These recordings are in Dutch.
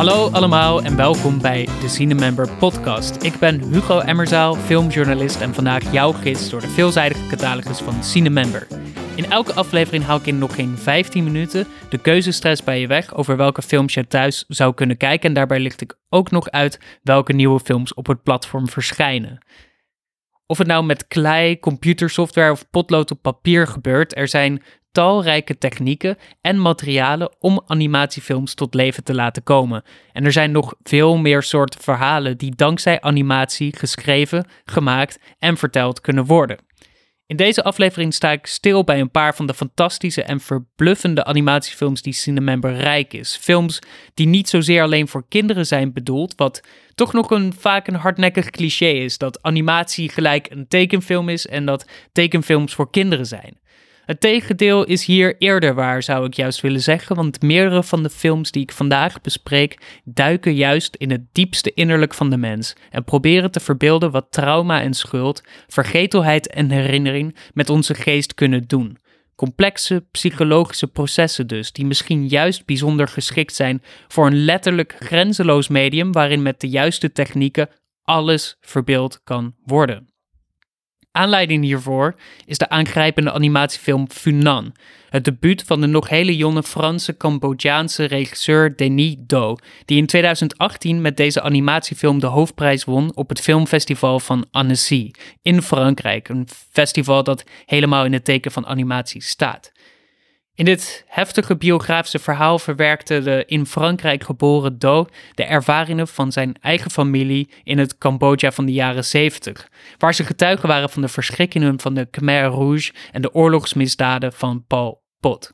Hallo allemaal en welkom bij de Cinemember podcast. Ik ben Hugo Emmerzaal, filmjournalist en vandaag jouw gids door de veelzijdige catalogus van Cinemember. In elke aflevering haal ik in nog geen 15 minuten de keuzestress bij je weg over welke films je thuis zou kunnen kijken en daarbij licht ik ook nog uit welke nieuwe films op het platform verschijnen. Of het nou met klei, computersoftware of potlood op papier gebeurt, er zijn talrijke technieken en materialen om animatiefilms tot leven te laten komen. En er zijn nog veel meer soorten verhalen die dankzij animatie geschreven, gemaakt en verteld kunnen worden. In deze aflevering sta ik stil bij een paar van de fantastische en verbluffende animatiefilms die Cinemember rijk is. Films die niet zozeer alleen voor kinderen zijn bedoeld, wat toch nog een vaak een hardnekkig cliché is dat animatie gelijk een tekenfilm is en dat tekenfilms voor kinderen zijn. Het tegendeel is hier eerder waar, zou ik juist willen zeggen, want meerdere van de films die ik vandaag bespreek duiken juist in het diepste innerlijk van de mens en proberen te verbeelden wat trauma en schuld, vergetelheid en herinnering met onze geest kunnen doen. Complexe psychologische processen dus, die misschien juist bijzonder geschikt zijn voor een letterlijk grenzeloos medium waarin met de juiste technieken alles verbeeld kan worden. Aanleiding hiervoor is de aangrijpende animatiefilm Funan, het debuut van de nog hele jonge Franse Cambodjaanse regisseur Denis Do, die in 2018 met deze animatiefilm de hoofdprijs won op het filmfestival van Annecy in Frankrijk, een festival dat helemaal in het teken van animatie staat. In dit heftige biografische verhaal verwerkte de in Frankrijk geboren Do de ervaringen van zijn eigen familie in het Cambodja van de jaren 70, waar ze getuigen waren van de verschrikkingen van de Khmer Rouge en de oorlogsmisdaden van Pol Pot.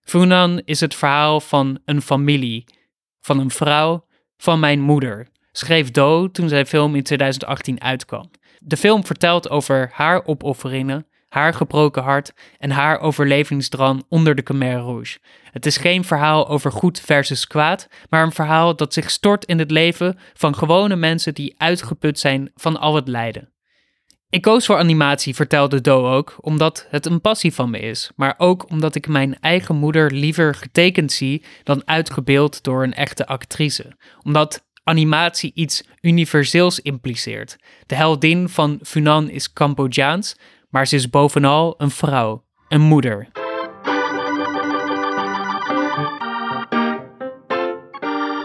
Funan is het verhaal van een familie, van een vrouw, van mijn moeder, schreef Do toen zijn film in 2018 uitkwam. De film vertelt over haar opofferingen haar gebroken hart en haar overlevingsdrang onder de Khmer Rouge. Het is geen verhaal over goed versus kwaad, maar een verhaal dat zich stort in het leven van gewone mensen die uitgeput zijn van al het lijden. Ik koos voor animatie, vertelde Do ook, omdat het een passie van me is, maar ook omdat ik mijn eigen moeder liever getekend zie dan uitgebeeld door een echte actrice. Omdat animatie iets universeels impliceert. De heldin van Funan is Cambodjaans, maar ze is bovenal een vrouw, een moeder.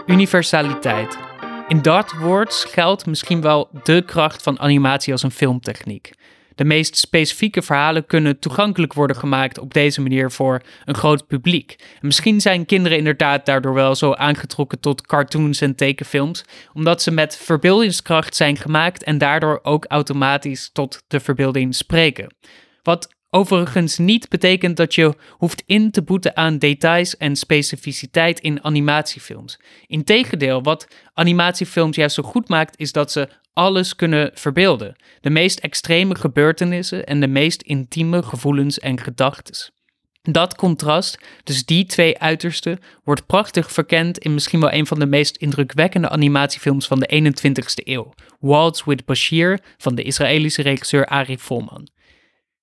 Universaliteit. In dat woord geldt misschien wel de kracht van animatie als een filmtechniek. De meest specifieke verhalen kunnen toegankelijk worden gemaakt op deze manier voor een groot publiek. En misschien zijn kinderen inderdaad daardoor wel zo aangetrokken tot cartoons en tekenfilms, omdat ze met verbeeldingskracht zijn gemaakt en daardoor ook automatisch tot de verbeelding spreken. Wat Overigens niet betekent dat je hoeft in te boeten aan details en specificiteit in animatiefilms. Integendeel, wat animatiefilms juist zo goed maakt, is dat ze alles kunnen verbeelden. De meest extreme gebeurtenissen en de meest intieme gevoelens en gedachten. Dat contrast, dus die twee uitersten, wordt prachtig verkend in misschien wel een van de meest indrukwekkende animatiefilms van de 21ste eeuw, Waltz with Bashir van de Israëlische regisseur Ari Folman.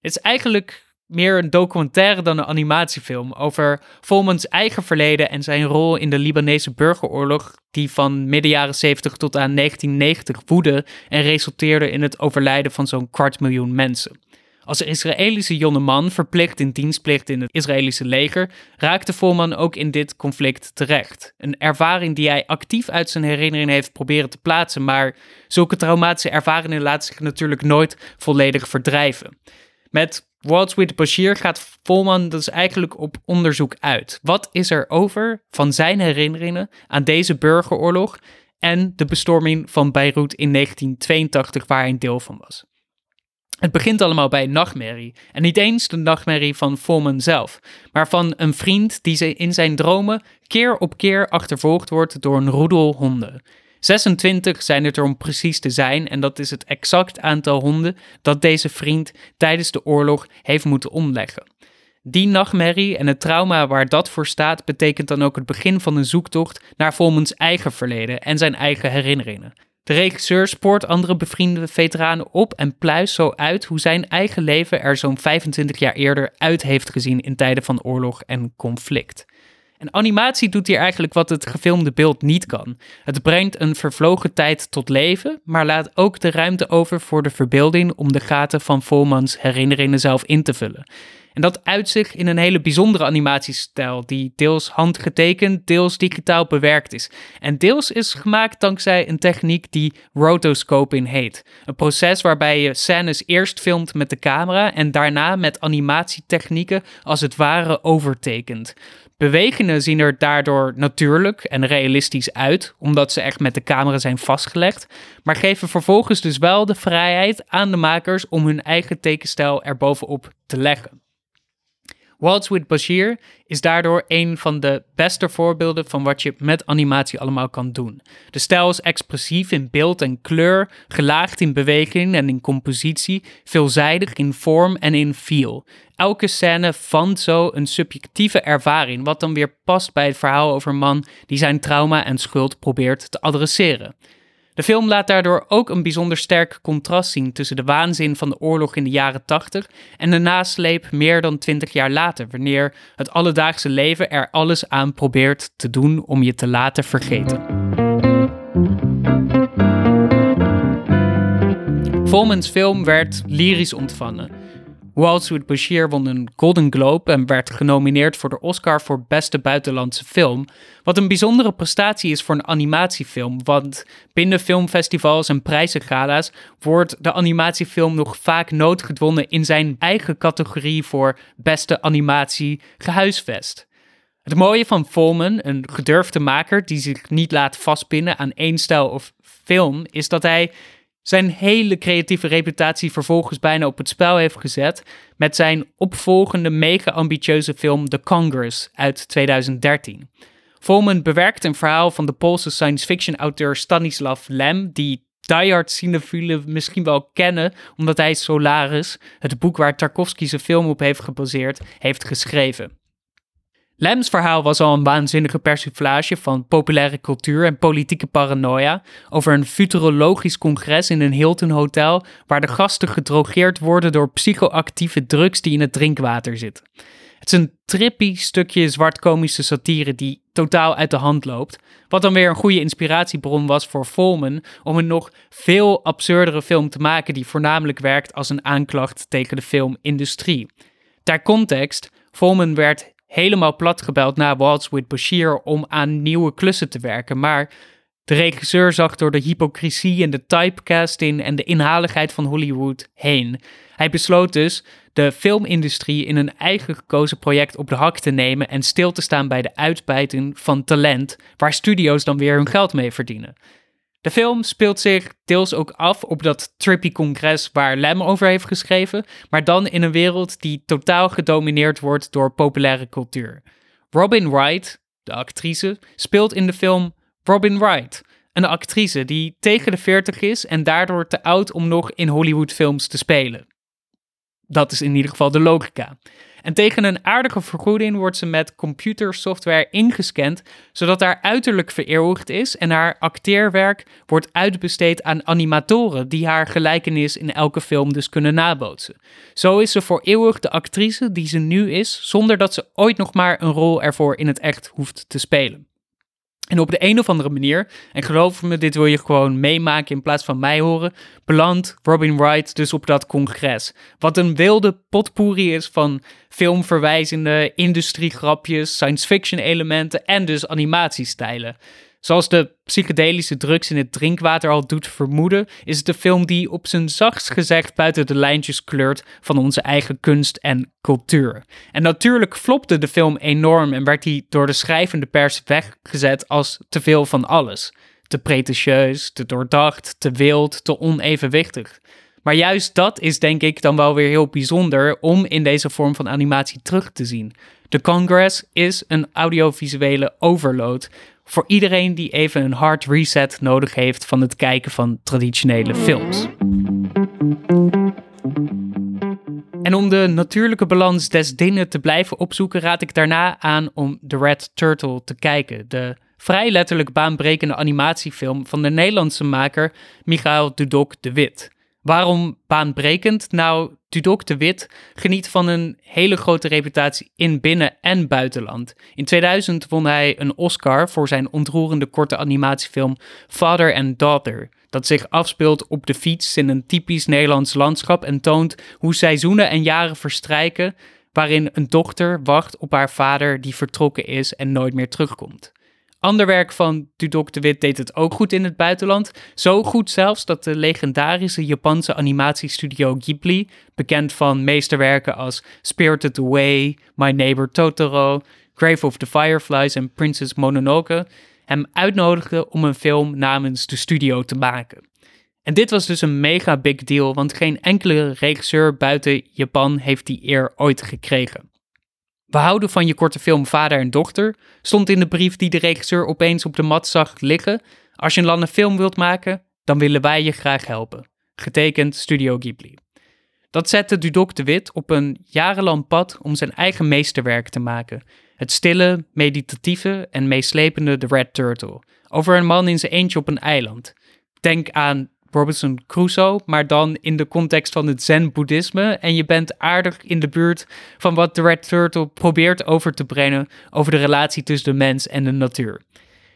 Het is eigenlijk meer een documentaire dan een animatiefilm over Volmans eigen verleden en zijn rol in de Libanese burgeroorlog, die van midden jaren 70 tot aan 1990 woedde en resulteerde in het overlijden van zo'n kwart miljoen mensen. Als Israëlische jonge man verplicht in dienstplicht in het Israëlische leger, raakte Volman ook in dit conflict terecht. Een ervaring die hij actief uit zijn herinnering heeft proberen te plaatsen, maar zulke traumatische ervaringen laten zich natuurlijk nooit volledig verdrijven. Met Waltz with Bashir gaat Volman dus eigenlijk op onderzoek uit. Wat is er over van zijn herinneringen aan deze burgeroorlog en de bestorming van Beirut in 1982, waar hij een deel van was? Het begint allemaal bij een nachtmerrie. En niet eens de nachtmerrie van Volman zelf, maar van een vriend die in zijn dromen keer op keer achtervolgd wordt door een roedel honden. 26 zijn het er om precies te zijn en dat is het exact aantal honden dat deze vriend tijdens de oorlog heeft moeten omleggen. Die nachtmerrie en het trauma waar dat voor staat betekent dan ook het begin van een zoektocht naar Volmans eigen verleden en zijn eigen herinneringen. De regisseur spoort andere bevriende veteranen op en pluist zo uit hoe zijn eigen leven er zo'n 25 jaar eerder uit heeft gezien in tijden van oorlog en conflict. En animatie doet hier eigenlijk wat het gefilmde beeld niet kan. Het brengt een vervlogen tijd tot leven, maar laat ook de ruimte over voor de verbeelding om de gaten van Volmans herinneringen zelf in te vullen. En dat uitzicht in een hele bijzondere animatiestijl, die deels handgetekend, deels digitaal bewerkt is. En deels is gemaakt dankzij een techniek die rotoscoping heet. Een proces waarbij je scènes eerst filmt met de camera en daarna met animatietechnieken als het ware overtekent. Bewegingen zien er daardoor natuurlijk en realistisch uit, omdat ze echt met de camera zijn vastgelegd, maar geven vervolgens dus wel de vrijheid aan de makers om hun eigen tekenstijl erbovenop te leggen. Waltz with Bashir is daardoor een van de beste voorbeelden van wat je met animatie allemaal kan doen. De stijl is expressief in beeld en kleur, gelaagd in beweging en in compositie, veelzijdig in vorm en in feel. Elke scène vangt zo een subjectieve ervaring, wat dan weer past bij het verhaal over een man die zijn trauma en schuld probeert te adresseren. De film laat daardoor ook een bijzonder sterk contrast zien tussen de waanzin van de oorlog in de jaren 80 en de nasleep meer dan 20 jaar later, wanneer het alledaagse leven er alles aan probeert te doen om je te laten vergeten. Volmans film werd lyrisch ontvangen. Waltz with Bashir won een Golden Globe en werd genomineerd voor de Oscar voor beste buitenlandse film. Wat een bijzondere prestatie is voor een animatiefilm, want binnen filmfestivals en prijzengala's wordt de animatiefilm nog vaak noodgedwongen in zijn eigen categorie voor beste animatie gehuisvest. Het mooie van Volman, een gedurfde maker die zich niet laat vastpinnen aan één stijl of film, is dat hij zijn hele creatieve reputatie vervolgens bijna op het spel heeft gezet met zijn opvolgende mega-ambitieuze film The Congress uit 2013. Volman bewerkt een verhaal van de Poolse science fiction auteur Stanislav Lem, die diehard cinefielen misschien wel kennen, omdat hij Solaris, het boek waar Tarkovsky zijn film op heeft gebaseerd, heeft geschreven. Lems verhaal was al een waanzinnige persiflage van populaire cultuur en politieke paranoia over een futurologisch congres in een Hilton hotel waar de gasten gedrogeerd worden door psychoactieve drugs die in het drinkwater zitten. Het is een trippy stukje zwartkomische satire die totaal uit de hand loopt, wat dan weer een goede inspiratiebron was voor Volman om een nog veel absurdere film te maken die voornamelijk werkt als een aanklacht tegen de filmindustrie. Ter context, Volman werd helemaal platgebeld na Waltz with Bashir om aan nieuwe klussen te werken. Maar de regisseur zag door de hypocrisie en de typecasting en de inhaligheid van Hollywood heen. Hij besloot dus de filmindustrie in een eigen gekozen project op de hak te nemen en stil te staan bij de uitbuiting van talent, waar studio's dan weer hun geld mee verdienen. De film speelt zich deels ook af op dat trippy congres waar Lem over heeft geschreven, maar dan in een wereld die totaal gedomineerd wordt door populaire cultuur. Robin Wright, de actrice, speelt in de film Robin Wright, een actrice die tegen de 40 is en daardoor te oud om nog in Hollywoodfilms te spelen. Dat is in ieder geval de logica. En tegen een aardige vergoeding wordt ze met computersoftware ingescand, zodat haar uiterlijk vereeuwigd is en haar acteerwerk wordt uitbesteed aan animatoren die haar gelijkenis in elke film dus kunnen nabootsen. Zo is ze voor eeuwig de actrice die ze nu is, zonder dat ze ooit nog maar een rol ervoor in het echt hoeft te spelen. En op de een of andere manier, en geloof me, dit wil je gewoon meemaken in plaats van mij horen, belandt Robin Wright dus op dat congres. Wat een wilde potpourri is van filmverwijzende industriegrapjes, science fiction elementen en dus animatiestijlen. Zoals de psychedelische drugs in het drinkwater al doet vermoeden, is het de film die op zijn zachtst gezegd buiten de lijntjes kleurt van onze eigen kunst en cultuur. En natuurlijk flopte de film enorm en werd hij door de schrijvende pers weggezet als te veel van alles. Te pretentieus, te doordacht, te wild, te onevenwichtig. Maar juist dat is denk ik dan wel weer heel bijzonder om in deze vorm van animatie terug te zien. De Congress is een audiovisuele overload voor iedereen die even een hard reset nodig heeft van het kijken van traditionele films. En om de natuurlijke balans des dingen te blijven opzoeken, raad ik daarna aan om The Red Turtle te kijken. De vrij letterlijk baanbrekende animatiefilm van de Nederlandse maker Michael Dudok de Wit. Waarom baanbrekend? Nou, Dudok de Wit geniet van een hele grote reputatie in binnen- en buitenland. In 2000 won hij een Oscar voor zijn ontroerende korte animatiefilm Father and Daughter, dat zich afspeelt op de fiets in een typisch Nederlands landschap en toont hoe seizoenen en jaren verstrijken waarin een dochter wacht op haar vader die vertrokken is en nooit meer terugkomt. Ander werk van Dudok de Wit deed het ook goed in het buitenland. Zo goed zelfs dat de legendarische Japanse animatiestudio Ghibli, bekend van meesterwerken als Spirited Away, My Neighbor Totoro, Grave of the Fireflies en Princess Mononoke, hem uitnodigde om een film namens de studio te maken. En dit was dus een mega big deal, want geen enkele regisseur buiten Japan heeft die eer ooit gekregen. We houden van je korte film Vader en Dochter, stond in de brief die de regisseur opeens op de mat zag liggen. Als je een landen film wilt maken, dan willen wij je graag helpen. Getekend Studio Ghibli. Dat zette Dudok de Wit op een jarenlang pad om zijn eigen meesterwerk te maken. Het stille, meditatieve en meeslepende The Red Turtle. Over een man in zijn eentje op een eiland. Denk aan Robinson Crusoe, maar dan in de context van het Zen-boeddhisme. En je bent aardig in de buurt van wat The Red Turtle probeert over te brengen over de relatie tussen de mens en de natuur.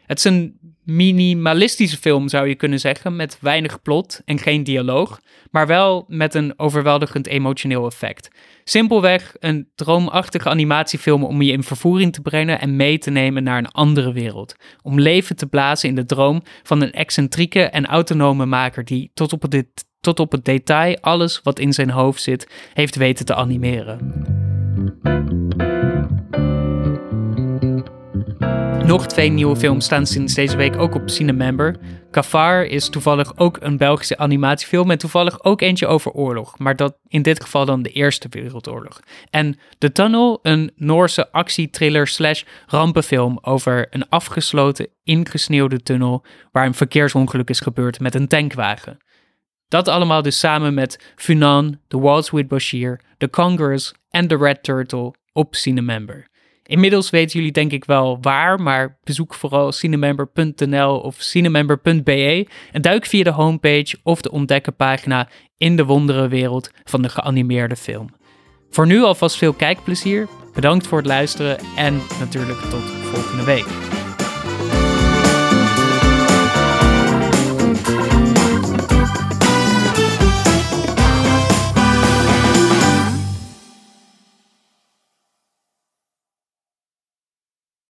Het is een minimalistische film, zou je kunnen zeggen, met weinig plot en geen dialoog, maar wel met een overweldigend emotioneel effect. Simpelweg een droomachtige animatiefilm om je in vervoering te brengen en mee te nemen naar een andere wereld. Om leven te blazen in de droom van een excentrieke en autonome maker die tot op het, tot op het detail alles wat in zijn hoofd zit heeft weten te animeren. Nog twee nieuwe films staan sinds deze week ook op Cinemember. Cafar is toevallig ook een Belgische animatiefilm en toevallig ook eentje over oorlog, maar dat in dit geval dan de Eerste Wereldoorlog. En The Tunnel, een Noorse actietriller slash rampenfilm over een afgesloten, ingesneeuwde tunnel waar een verkeersongeluk is gebeurd met een tankwagen. Dat allemaal dus samen met Funan, The Waltz with Bashir, The Congress en The Red Turtle op Cinemember. Inmiddels weten jullie denk ik wel waar, maar bezoek vooral cinemember.nl of cinemember.be en duik via de homepage of de ontdekkenpagina in de wonderenwereld van de geanimeerde film. Voor nu alvast veel kijkplezier, bedankt voor het luisteren en natuurlijk tot volgende week.